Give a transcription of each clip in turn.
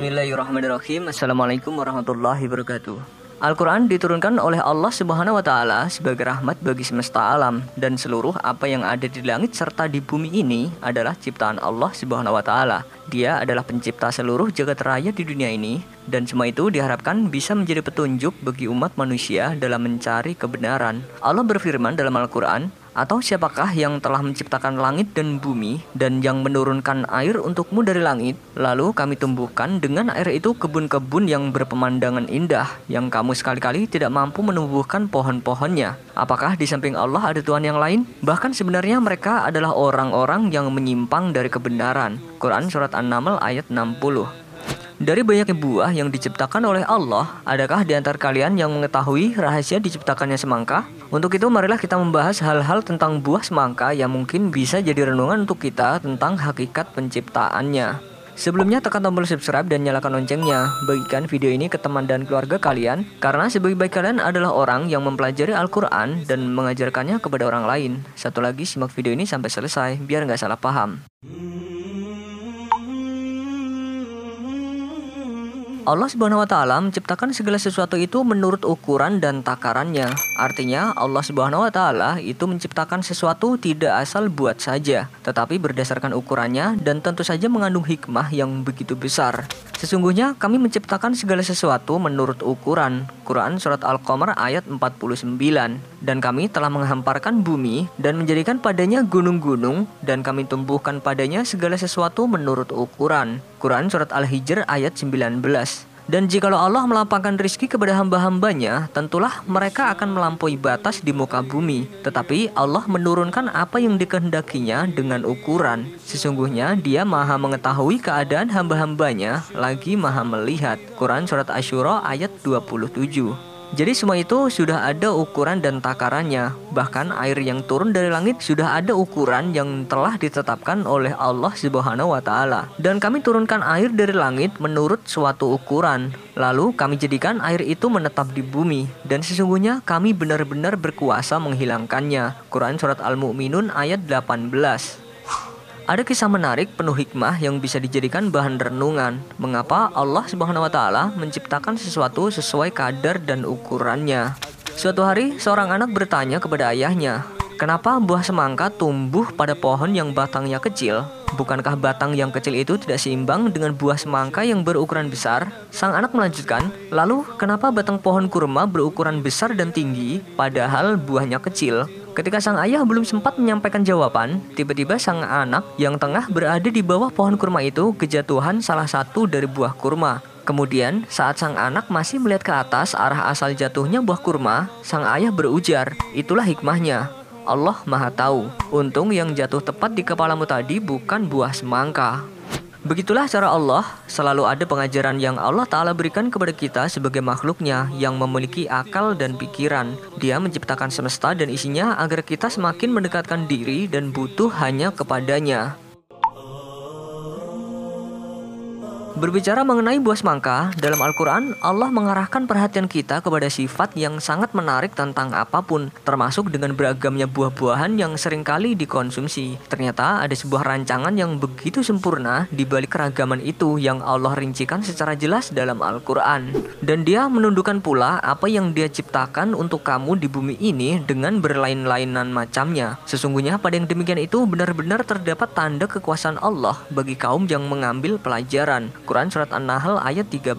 Bismillahirrahmanirrahim Assalamualaikum warahmatullahi wabarakatuh Al-Quran diturunkan oleh Allah Subhanahu wa Ta'ala sebagai rahmat bagi semesta alam, dan seluruh apa yang ada di langit serta di bumi ini adalah ciptaan Allah Subhanahu wa Ta'ala. Dia adalah pencipta seluruh jagat raya di dunia ini, dan semua itu diharapkan bisa menjadi petunjuk bagi umat manusia dalam mencari kebenaran. Allah berfirman dalam Al-Quran, atau siapakah yang telah menciptakan langit dan bumi dan yang menurunkan air untukmu dari langit? Lalu kami tumbuhkan dengan air itu kebun-kebun yang berpemandangan indah yang kamu sekali-kali tidak mampu menumbuhkan pohon-pohonnya. Apakah di samping Allah ada Tuhan yang lain? Bahkan sebenarnya mereka adalah orang-orang yang menyimpang dari kebenaran. Quran Surat An-Naml ayat 60 dari banyaknya buah yang diciptakan oleh Allah, adakah di antara kalian yang mengetahui rahasia diciptakannya semangka? Untuk itu marilah kita membahas hal-hal tentang buah semangka yang mungkin bisa jadi renungan untuk kita tentang hakikat penciptaannya. Sebelumnya tekan tombol subscribe dan nyalakan loncengnya. Bagikan video ini ke teman dan keluarga kalian karena sebagai baik kalian adalah orang yang mempelajari Al-Quran dan mengajarkannya kepada orang lain. Satu lagi simak video ini sampai selesai biar nggak salah paham. Allah Subhanahu wa taala menciptakan segala sesuatu itu menurut ukuran dan takarannya. Artinya Allah Subhanahu wa taala itu menciptakan sesuatu tidak asal buat saja, tetapi berdasarkan ukurannya dan tentu saja mengandung hikmah yang begitu besar. Sesungguhnya kami menciptakan segala sesuatu menurut ukuran. Quran surat Al-Qamar ayat 49. Dan kami telah menghamparkan bumi dan menjadikan padanya gunung-gunung dan kami tumbuhkan padanya segala sesuatu menurut ukuran. Quran surat Al-Hijr ayat 19. Dan jikalau Allah melapangkan rizki kepada hamba-hambanya, tentulah mereka akan melampaui batas di muka bumi. Tetapi Allah menurunkan apa yang dikehendakinya dengan ukuran. Sesungguhnya dia maha mengetahui keadaan hamba-hambanya, lagi maha melihat. Quran Surat Ashura ayat 27 jadi semua itu sudah ada ukuran dan takarannya. Bahkan air yang turun dari langit sudah ada ukuran yang telah ditetapkan oleh Allah Subhanahu wa taala. Dan kami turunkan air dari langit menurut suatu ukuran. Lalu kami jadikan air itu menetap di bumi dan sesungguhnya kami benar-benar berkuasa menghilangkannya. Quran surat Al-Mu'minun ayat 18. Ada kisah menarik penuh hikmah yang bisa dijadikan bahan renungan. Mengapa Allah Subhanahu wa taala menciptakan sesuatu sesuai kadar dan ukurannya? Suatu hari seorang anak bertanya kepada ayahnya, "Kenapa buah semangka tumbuh pada pohon yang batangnya kecil? Bukankah batang yang kecil itu tidak seimbang dengan buah semangka yang berukuran besar?" Sang anak melanjutkan, "Lalu kenapa batang pohon kurma berukuran besar dan tinggi padahal buahnya kecil?" Ketika sang ayah belum sempat menyampaikan jawaban, tiba-tiba sang anak yang tengah berada di bawah pohon kurma itu kejatuhan salah satu dari buah kurma. Kemudian, saat sang anak masih melihat ke atas arah asal jatuhnya buah kurma, sang ayah berujar, "Itulah hikmahnya. Allah Maha Tahu. Untung yang jatuh tepat di kepalamu tadi bukan buah semangka." Begitulah cara Allah, selalu ada pengajaran yang Allah Ta'ala berikan kepada kita sebagai makhluknya yang memiliki akal dan pikiran. Dia menciptakan semesta dan isinya agar kita semakin mendekatkan diri dan butuh hanya kepadanya. Berbicara mengenai buah semangka, dalam Al-Quran, Allah mengarahkan perhatian kita kepada sifat yang sangat menarik tentang apa pun, termasuk dengan beragamnya buah-buahan yang sering kali dikonsumsi. Ternyata ada sebuah rancangan yang begitu sempurna di balik keragaman itu yang Allah rincikan secara jelas dalam Al-Quran. Dan dia menundukkan pula apa yang dia ciptakan untuk kamu di bumi ini dengan berlain-lainan macamnya. Sesungguhnya pada yang demikian itu benar-benar terdapat tanda kekuasaan Allah bagi kaum yang mengambil pelajaran. Quran Surat An-Nahl ayat 13.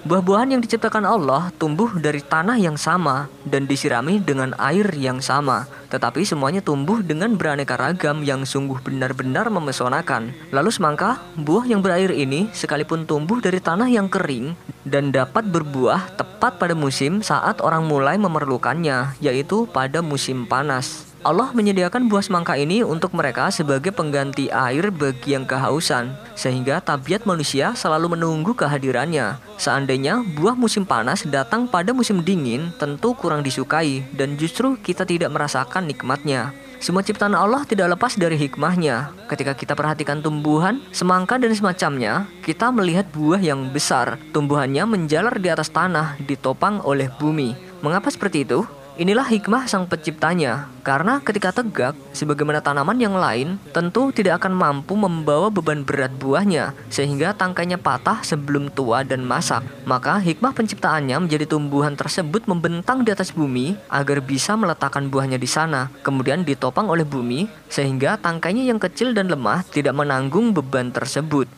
Buah-buahan yang diciptakan Allah tumbuh dari tanah yang sama dan disirami dengan air yang sama. Tetapi semuanya tumbuh dengan beraneka ragam yang sungguh benar-benar memesonakan. Lalu semangka, buah yang berair ini sekalipun tumbuh dari tanah yang kering dan dapat berbuah tepat pada musim saat orang mulai memerlukannya, yaitu pada musim panas. Allah menyediakan buah semangka ini untuk mereka sebagai pengganti air bagi yang kehausan, sehingga tabiat manusia selalu menunggu kehadirannya. Seandainya buah musim panas datang pada musim dingin, tentu kurang disukai, dan justru kita tidak merasakan nikmatnya. Semua ciptaan Allah tidak lepas dari hikmahnya. Ketika kita perhatikan tumbuhan, semangka dan semacamnya, kita melihat buah yang besar. Tumbuhannya menjalar di atas tanah, ditopang oleh bumi. Mengapa seperti itu? Inilah hikmah sang penciptanya, karena ketika tegak, sebagaimana tanaman yang lain, tentu tidak akan mampu membawa beban berat buahnya, sehingga tangkainya patah sebelum tua dan masak. Maka hikmah penciptaannya menjadi tumbuhan tersebut membentang di atas bumi agar bisa meletakkan buahnya di sana, kemudian ditopang oleh bumi, sehingga tangkainya yang kecil dan lemah tidak menanggung beban tersebut.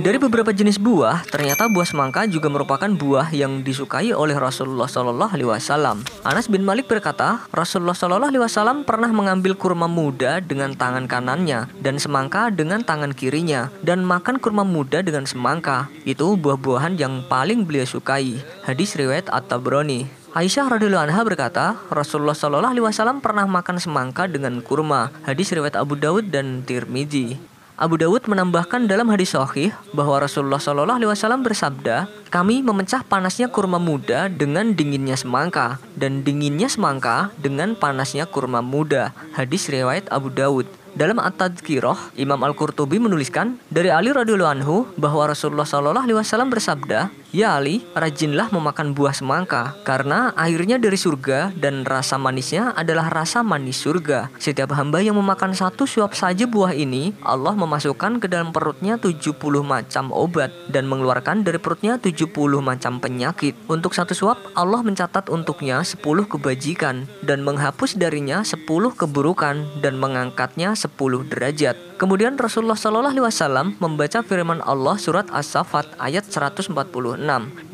Dari beberapa jenis buah, ternyata buah semangka juga merupakan buah yang disukai oleh Rasulullah Shallallahu Alaihi Wasallam. Anas bin Malik berkata, Rasulullah Shallallahu Alaihi Wasallam pernah mengambil kurma muda dengan tangan kanannya dan semangka dengan tangan kirinya dan makan kurma muda dengan semangka. Itu buah-buahan yang paling beliau sukai. Hadis riwayat At-Tabrani. Aisyah radhiyallahu anha berkata, Rasulullah shallallahu alaihi wasallam pernah makan semangka dengan kurma. Hadis riwayat Abu Dawud dan Tirmidzi. Abu Dawud menambahkan dalam hadis sahih bahwa Rasulullah Shallallahu Alaihi Wasallam bersabda, kami memecah panasnya kurma muda dengan dinginnya semangka dan dinginnya semangka dengan panasnya kurma muda. Hadis riwayat Abu Dawud. Dalam At-Tadkirah, Imam Al-Qurtubi menuliskan dari Ali radhiyallahu anhu bahwa Rasulullah Shallallahu alaihi wasallam bersabda, "Ya Ali, rajinlah memakan buah semangka karena airnya dari surga dan rasa manisnya adalah rasa manis surga. Setiap hamba yang memakan satu suap saja buah ini, Allah memasukkan ke dalam perutnya 70 macam obat dan mengeluarkan dari perutnya 70 macam penyakit. Untuk satu suap, Allah mencatat untuknya 10 kebajikan dan menghapus darinya 10 keburukan dan mengangkatnya 10 derajat. Kemudian Rasulullah Shallallahu Alaihi Wasallam membaca firman Allah surat As-Saffat ayat 146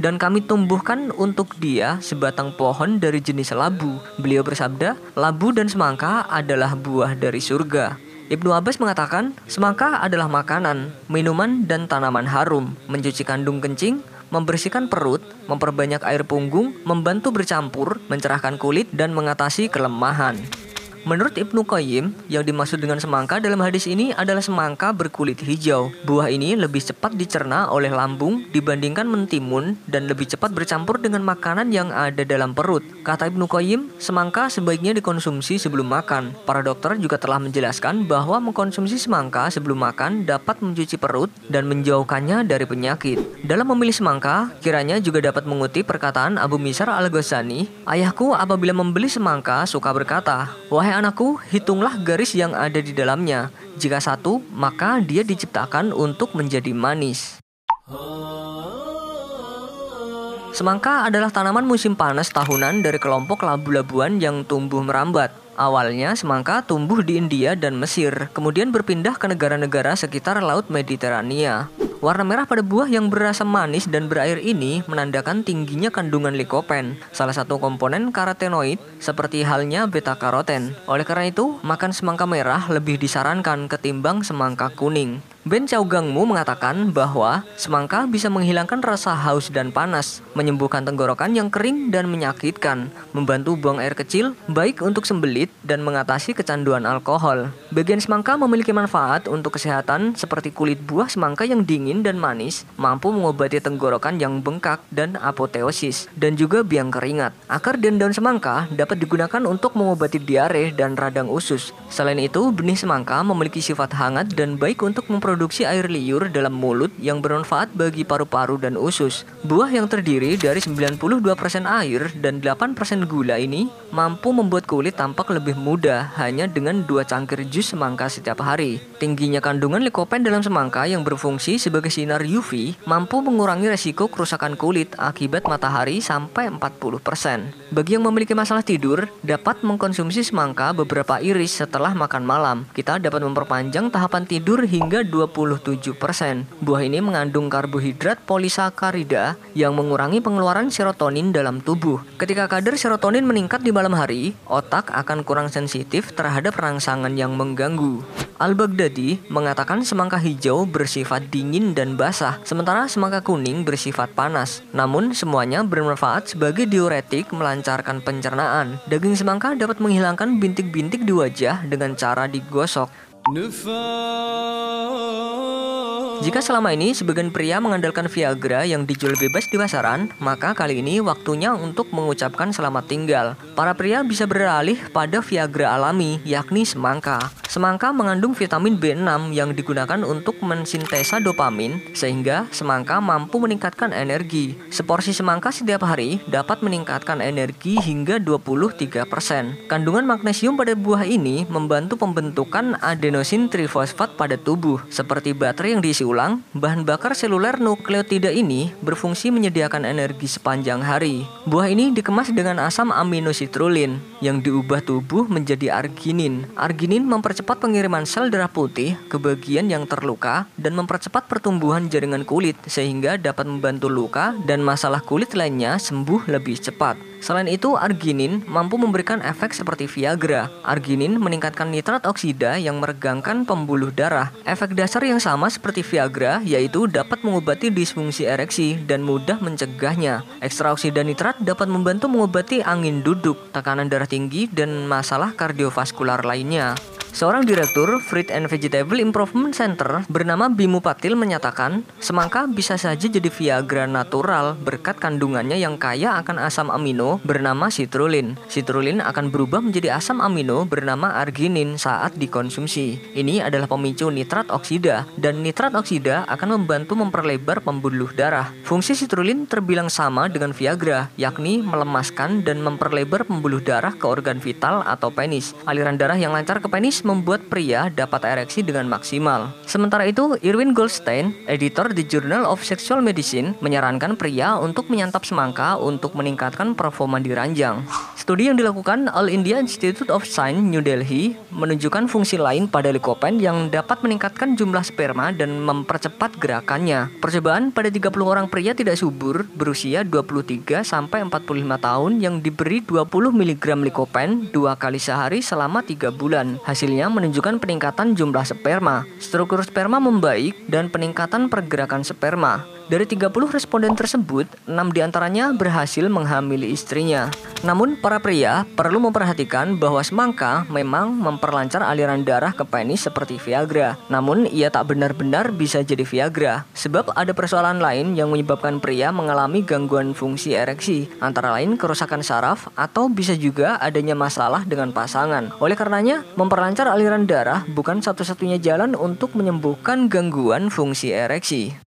dan kami tumbuhkan untuk dia sebatang pohon dari jenis labu. Beliau bersabda, labu dan semangka adalah buah dari surga. Ibnu Abbas mengatakan, semangka adalah makanan, minuman, dan tanaman harum, mencuci kandung kencing, membersihkan perut, memperbanyak air punggung, membantu bercampur, mencerahkan kulit, dan mengatasi kelemahan. Menurut Ibnu Qayyim, yang dimaksud dengan semangka dalam hadis ini adalah semangka berkulit hijau. Buah ini lebih cepat dicerna oleh lambung dibandingkan mentimun dan lebih cepat bercampur dengan makanan yang ada dalam perut. Kata Ibnu Qayyim, semangka sebaiknya dikonsumsi sebelum makan. Para dokter juga telah menjelaskan bahwa mengkonsumsi semangka sebelum makan dapat mencuci perut dan menjauhkannya dari penyakit. Dalam memilih semangka, kiranya juga dapat mengutip perkataan Abu Misar Al-Ghazani, "Ayahku apabila membeli semangka suka berkata, "Wahai anakku, hitunglah garis yang ada di dalamnya. Jika satu, maka dia diciptakan untuk menjadi manis. Semangka adalah tanaman musim panas tahunan dari kelompok labu-labuan yang tumbuh merambat. Awalnya semangka tumbuh di India dan Mesir, kemudian berpindah ke negara-negara sekitar Laut Mediterania. Warna merah pada buah yang berasa manis dan berair ini menandakan tingginya kandungan likopen, salah satu komponen karotenoid seperti halnya beta karoten. Oleh karena itu, makan semangka merah lebih disarankan ketimbang semangka kuning. Ben Chaugangmu mengatakan bahwa semangka bisa menghilangkan rasa haus dan panas, menyembuhkan tenggorokan yang kering dan menyakitkan, membantu buang air kecil, baik untuk sembelit dan mengatasi kecanduan alkohol. Bagian semangka memiliki manfaat untuk kesehatan seperti kulit buah semangka yang dingin dan manis, mampu mengobati tenggorokan yang bengkak dan apoteosis, dan juga biang keringat. Akar dan daun semangka dapat digunakan untuk mengobati diare dan radang usus. Selain itu, benih semangka memiliki sifat hangat dan baik untuk memproduksi memproduksi air liur dalam mulut yang bermanfaat bagi paru-paru dan usus. Buah yang terdiri dari 92% air dan 8% gula ini mampu membuat kulit tampak lebih muda hanya dengan dua cangkir jus semangka setiap hari. Tingginya kandungan likopen dalam semangka yang berfungsi sebagai sinar UV mampu mengurangi resiko kerusakan kulit akibat matahari sampai 40%. Bagi yang memiliki masalah tidur, dapat mengkonsumsi semangka beberapa iris setelah makan malam. Kita dapat memperpanjang tahapan tidur hingga 2 27%. Buah ini mengandung karbohidrat polisakarida yang mengurangi pengeluaran serotonin dalam tubuh. Ketika kadar serotonin meningkat di malam hari, otak akan kurang sensitif terhadap rangsangan yang mengganggu. Al-Baghdadi mengatakan semangka hijau bersifat dingin dan basah, sementara semangka kuning bersifat panas. Namun, semuanya bermanfaat sebagai diuretik melancarkan pencernaan. Daging semangka dapat menghilangkan bintik-bintik di wajah dengan cara digosok. Jika selama ini sebagian pria mengandalkan Viagra yang dijual bebas di pasaran, maka kali ini waktunya untuk mengucapkan selamat tinggal. Para pria bisa beralih pada Viagra alami, yakni semangka. Semangka mengandung vitamin B6 yang digunakan untuk mensintesa dopamin sehingga semangka mampu meningkatkan energi. Seporsi semangka setiap hari dapat meningkatkan energi hingga 23%. Kandungan magnesium pada buah ini membantu pembentukan adenosin trifosfat pada tubuh. Seperti baterai yang diisi ulang, bahan bakar seluler nukleotida ini berfungsi menyediakan energi sepanjang hari. Buah ini dikemas dengan asam aminositrulin yang diubah tubuh menjadi arginin. Arginin mempercepat pengiriman sel darah putih ke bagian yang terluka dan mempercepat pertumbuhan jaringan kulit sehingga dapat membantu luka dan masalah kulit lainnya sembuh lebih cepat. Selain itu, arginin mampu memberikan efek seperti Viagra. Arginin meningkatkan nitrat oksida yang meregangkan pembuluh darah. Efek dasar yang sama seperti Viagra yaitu dapat mengobati disfungsi ereksi dan mudah mencegahnya. Ekstra oksida nitrat dapat membantu mengobati angin duduk, tekanan darah tinggi, dan masalah kardiovaskular lainnya. Seorang direktur Fruit and Vegetable Improvement Center bernama Bimu Patil menyatakan, semangka bisa saja jadi Viagra natural berkat kandungannya yang kaya akan asam amino bernama citrulline. Citrulline akan berubah menjadi asam amino bernama arginin saat dikonsumsi. Ini adalah pemicu nitrat oksida dan nitrat oksida akan membantu memperlebar pembuluh darah. Fungsi citrulline terbilang sama dengan Viagra, yakni melemaskan dan memperlebar pembuluh darah ke organ vital atau penis. Aliran darah yang lancar ke penis membuat pria dapat ereksi dengan maksimal. Sementara itu, Irwin Goldstein, editor di Journal of Sexual Medicine, menyarankan pria untuk menyantap semangka untuk meningkatkan performa di ranjang. Studi yang dilakukan All India Institute of Science New Delhi menunjukkan fungsi lain pada likopen yang dapat meningkatkan jumlah sperma dan mempercepat gerakannya. Percobaan pada 30 orang pria tidak subur berusia 23 sampai 45 tahun yang diberi 20 mg likopen dua kali sehari selama 3 bulan. Hasilnya hasilnya menunjukkan peningkatan jumlah sperma, struktur sperma membaik, dan peningkatan pergerakan sperma. Dari 30 responden tersebut, 6 di antaranya berhasil menghamili istrinya. Namun, para pria perlu memperhatikan bahwa semangka memang memperlancar aliran darah ke penis seperti Viagra. Namun, ia tak benar-benar bisa jadi Viagra, sebab ada persoalan lain yang menyebabkan pria mengalami gangguan fungsi ereksi, antara lain kerusakan saraf atau bisa juga adanya masalah dengan pasangan. Oleh karenanya, memperlancar aliran darah bukan satu-satunya jalan untuk menyembuhkan gangguan fungsi ereksi.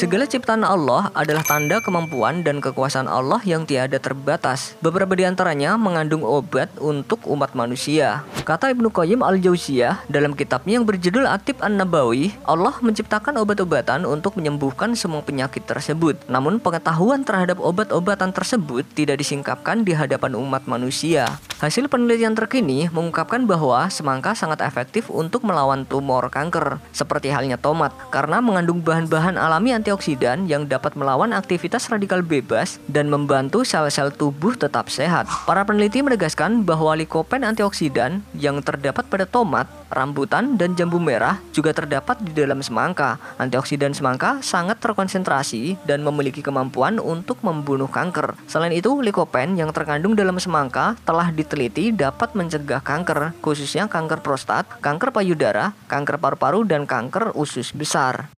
Segala ciptaan Allah adalah tanda kemampuan dan kekuasaan Allah yang tiada terbatas. Beberapa di antaranya mengandung obat untuk umat manusia. Kata Ibnu Qayyim al-Jauziyah dalam kitabnya yang berjudul Atib An-Nabawi, Allah menciptakan obat-obatan untuk menyembuhkan semua penyakit tersebut. Namun pengetahuan terhadap obat-obatan tersebut tidak disingkapkan di hadapan umat manusia. Hasil penelitian terkini mengungkapkan bahwa semangka sangat efektif untuk melawan tumor kanker, seperti halnya tomat, karena mengandung bahan-bahan alami antioksidan yang dapat melawan aktivitas radikal bebas dan membantu sel-sel tubuh tetap sehat. Para peneliti menegaskan bahwa likopen antioksidan yang terdapat pada tomat, rambutan, dan jambu merah juga terdapat di dalam semangka. Antioksidan semangka sangat terkonsentrasi dan memiliki kemampuan untuk membunuh kanker. Selain itu, likopen yang terkandung dalam semangka telah di diteliti dapat mencegah kanker, khususnya kanker prostat, kanker payudara, kanker paru-paru, dan kanker usus besar.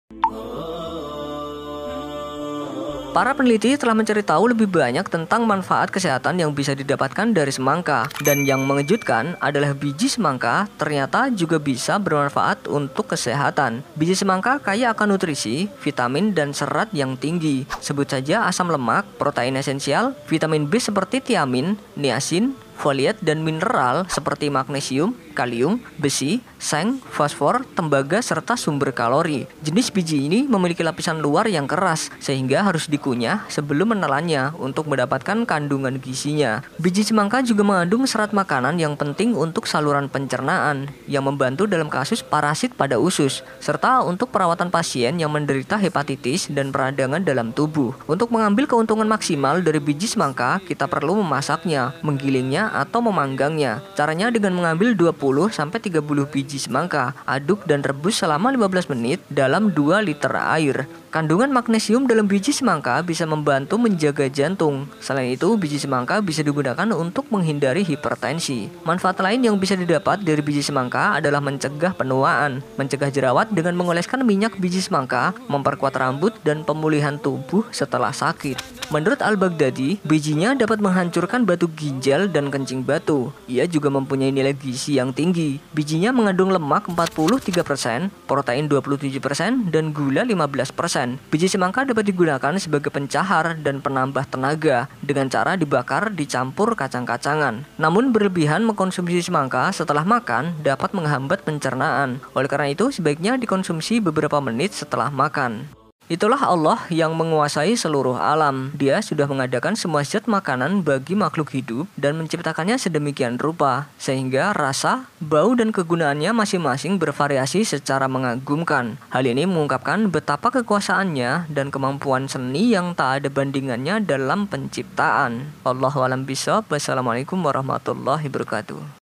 Para peneliti telah mencari tahu lebih banyak tentang manfaat kesehatan yang bisa didapatkan dari semangka. Dan yang mengejutkan adalah biji semangka ternyata juga bisa bermanfaat untuk kesehatan. Biji semangka kaya akan nutrisi, vitamin, dan serat yang tinggi. Sebut saja asam lemak, protein esensial, vitamin B seperti tiamin, niacin, foliat dan mineral seperti magnesium, kalium, besi, seng, fosfor, tembaga, serta sumber kalori. Jenis biji ini memiliki lapisan luar yang keras, sehingga harus dikunyah sebelum menelannya untuk mendapatkan kandungan gizinya. Biji semangka juga mengandung serat makanan yang penting untuk saluran pencernaan, yang membantu dalam kasus parasit pada usus, serta untuk perawatan pasien yang menderita hepatitis dan peradangan dalam tubuh. Untuk mengambil keuntungan maksimal dari biji semangka, kita perlu memasaknya, menggilingnya, atau memanggangnya. Caranya dengan mengambil 20 sampai 30 biji semangka, aduk dan rebus selama 15 menit dalam 2 liter air. Kandungan magnesium dalam biji semangka bisa membantu menjaga jantung. Selain itu, biji semangka bisa digunakan untuk menghindari hipertensi. Manfaat lain yang bisa didapat dari biji semangka adalah mencegah penuaan, mencegah jerawat dengan mengoleskan minyak biji semangka, memperkuat rambut dan pemulihan tubuh setelah sakit. Menurut Al-Baghdadi, bijinya dapat menghancurkan batu ginjal dan kencing batu. Ia juga mempunyai nilai gizi yang tinggi. Bijinya mengandung lemak 43%, protein 27%, dan gula 15%. Biji semangka dapat digunakan sebagai pencahar dan penambah tenaga dengan cara dibakar dicampur kacang-kacangan. Namun berlebihan mengkonsumsi semangka setelah makan dapat menghambat pencernaan. Oleh karena itu, sebaiknya dikonsumsi beberapa menit setelah makan. Itulah Allah yang menguasai seluruh alam. Dia sudah mengadakan semua zat makanan bagi makhluk hidup dan menciptakannya sedemikian rupa, sehingga rasa, bau, dan kegunaannya masing-masing bervariasi secara mengagumkan. Hal ini mengungkapkan betapa kekuasaannya dan kemampuan seni yang tak ada bandingannya dalam penciptaan. Allah walam bisawab. Wassalamualaikum warahmatullahi wabarakatuh.